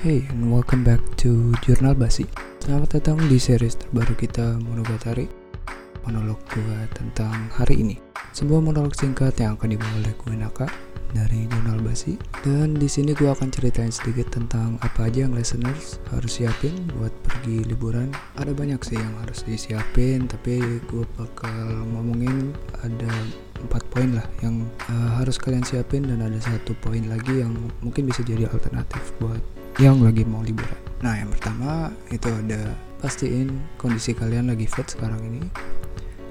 Hey, and welcome back to Jurnal Basi. Selamat datang di series terbaru kita Monogatari. Monolog gue tentang hari ini. Sebuah monolog singkat yang akan dibawa oleh gue Naka dari Jurnal Basi. Dan di sini gue akan ceritain sedikit tentang apa aja yang listeners harus siapin buat pergi liburan. Ada banyak sih yang harus disiapin, tapi gue bakal ngomongin ada empat poin lah yang uh, harus kalian siapin dan ada satu poin lagi yang mungkin bisa jadi alternatif buat yang lagi mau liburan. Nah, yang pertama itu ada pastiin kondisi kalian lagi fit sekarang ini.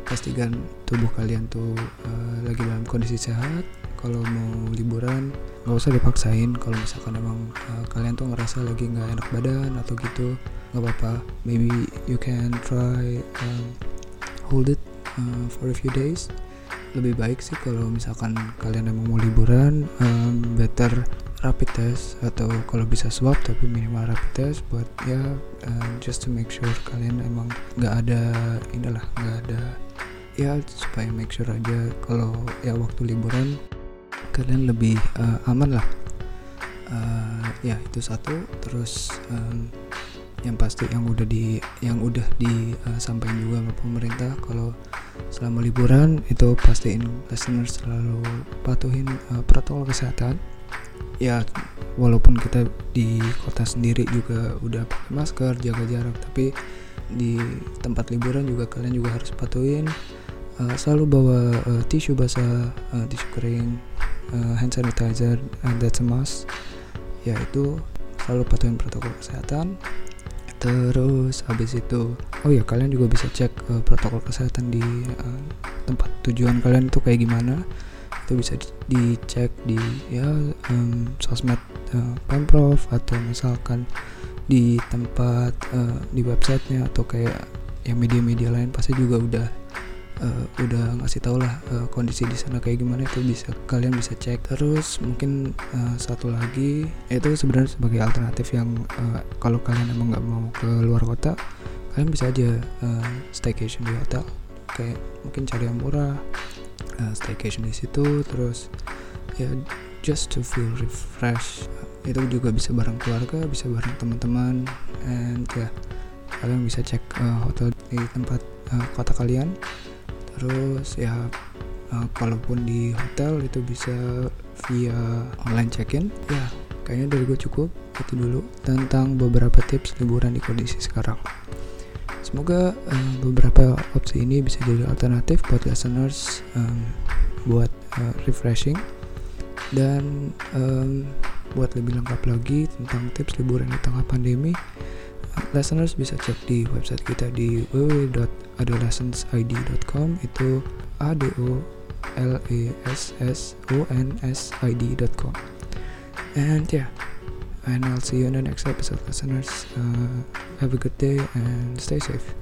Pastikan tubuh kalian tuh uh, lagi dalam kondisi sehat. Kalau mau liburan, nggak usah dipaksain. Kalau misalkan emang uh, kalian tuh ngerasa lagi nggak enak badan atau gitu, nggak apa-apa. Maybe you can try um, hold it uh, for a few days lebih baik sih kalau misalkan kalian emang mau liburan um, better rapid test atau kalau bisa swab tapi minimal rapid test buat ya uh, just to make sure kalian emang nggak ada inilah nggak ada ya supaya make sure aja kalau ya waktu liburan kalian lebih uh, aman lah. Uh, ya itu satu. Terus um, yang pasti yang udah di yang udah disampaikan uh, juga sama pemerintah kalau selama liburan itu pastiin listeners selalu patuhin uh, protokol kesehatan ya walaupun kita di kota sendiri juga udah pakai masker jaga jarak tapi di tempat liburan juga kalian juga harus patuhin uh, selalu bawa uh, tisu basah uh, tisu kering uh, hand sanitizer and that's a must. Ya itu selalu patuhin protokol kesehatan. Terus habis itu oh ya kalian juga bisa cek uh, protokol kesehatan di uh, tempat tujuan kalian itu kayak gimana itu bisa dicek di ya um, sosmed uh, pemprov atau misalkan di tempat uh, di websitenya atau kayak yang media-media lain pasti juga udah uh, udah ngasih tau lah uh, kondisi di sana kayak gimana itu bisa kalian bisa cek. Terus mungkin uh, satu lagi itu sebenarnya sebagai alternatif yang uh, kalau kalian emang nggak mau ke luar kota kalian bisa aja uh, staycation di hotel. Kayak mungkin cari yang murah uh, staycation di situ terus ya just to feel refresh itu juga bisa bareng keluarga bisa bareng teman-teman and ya kalian bisa cek uh, hotel di tempat uh, kota kalian. Terus ya uh, kalaupun di hotel itu bisa via online check-in. Ya kayaknya dari gue cukup itu dulu tentang beberapa tips liburan di kondisi sekarang semoga uh, beberapa opsi ini bisa jadi alternatif buat listeners um, buat uh, refreshing. Dan um, buat lebih lengkap lagi tentang tips liburan di tengah pandemi listeners bisa cek di website kita di www.adolescensid.com itu a d o l e s s o n s i d.com and yeah and I'll see you in the next episode listeners. Uh, have a good day and stay safe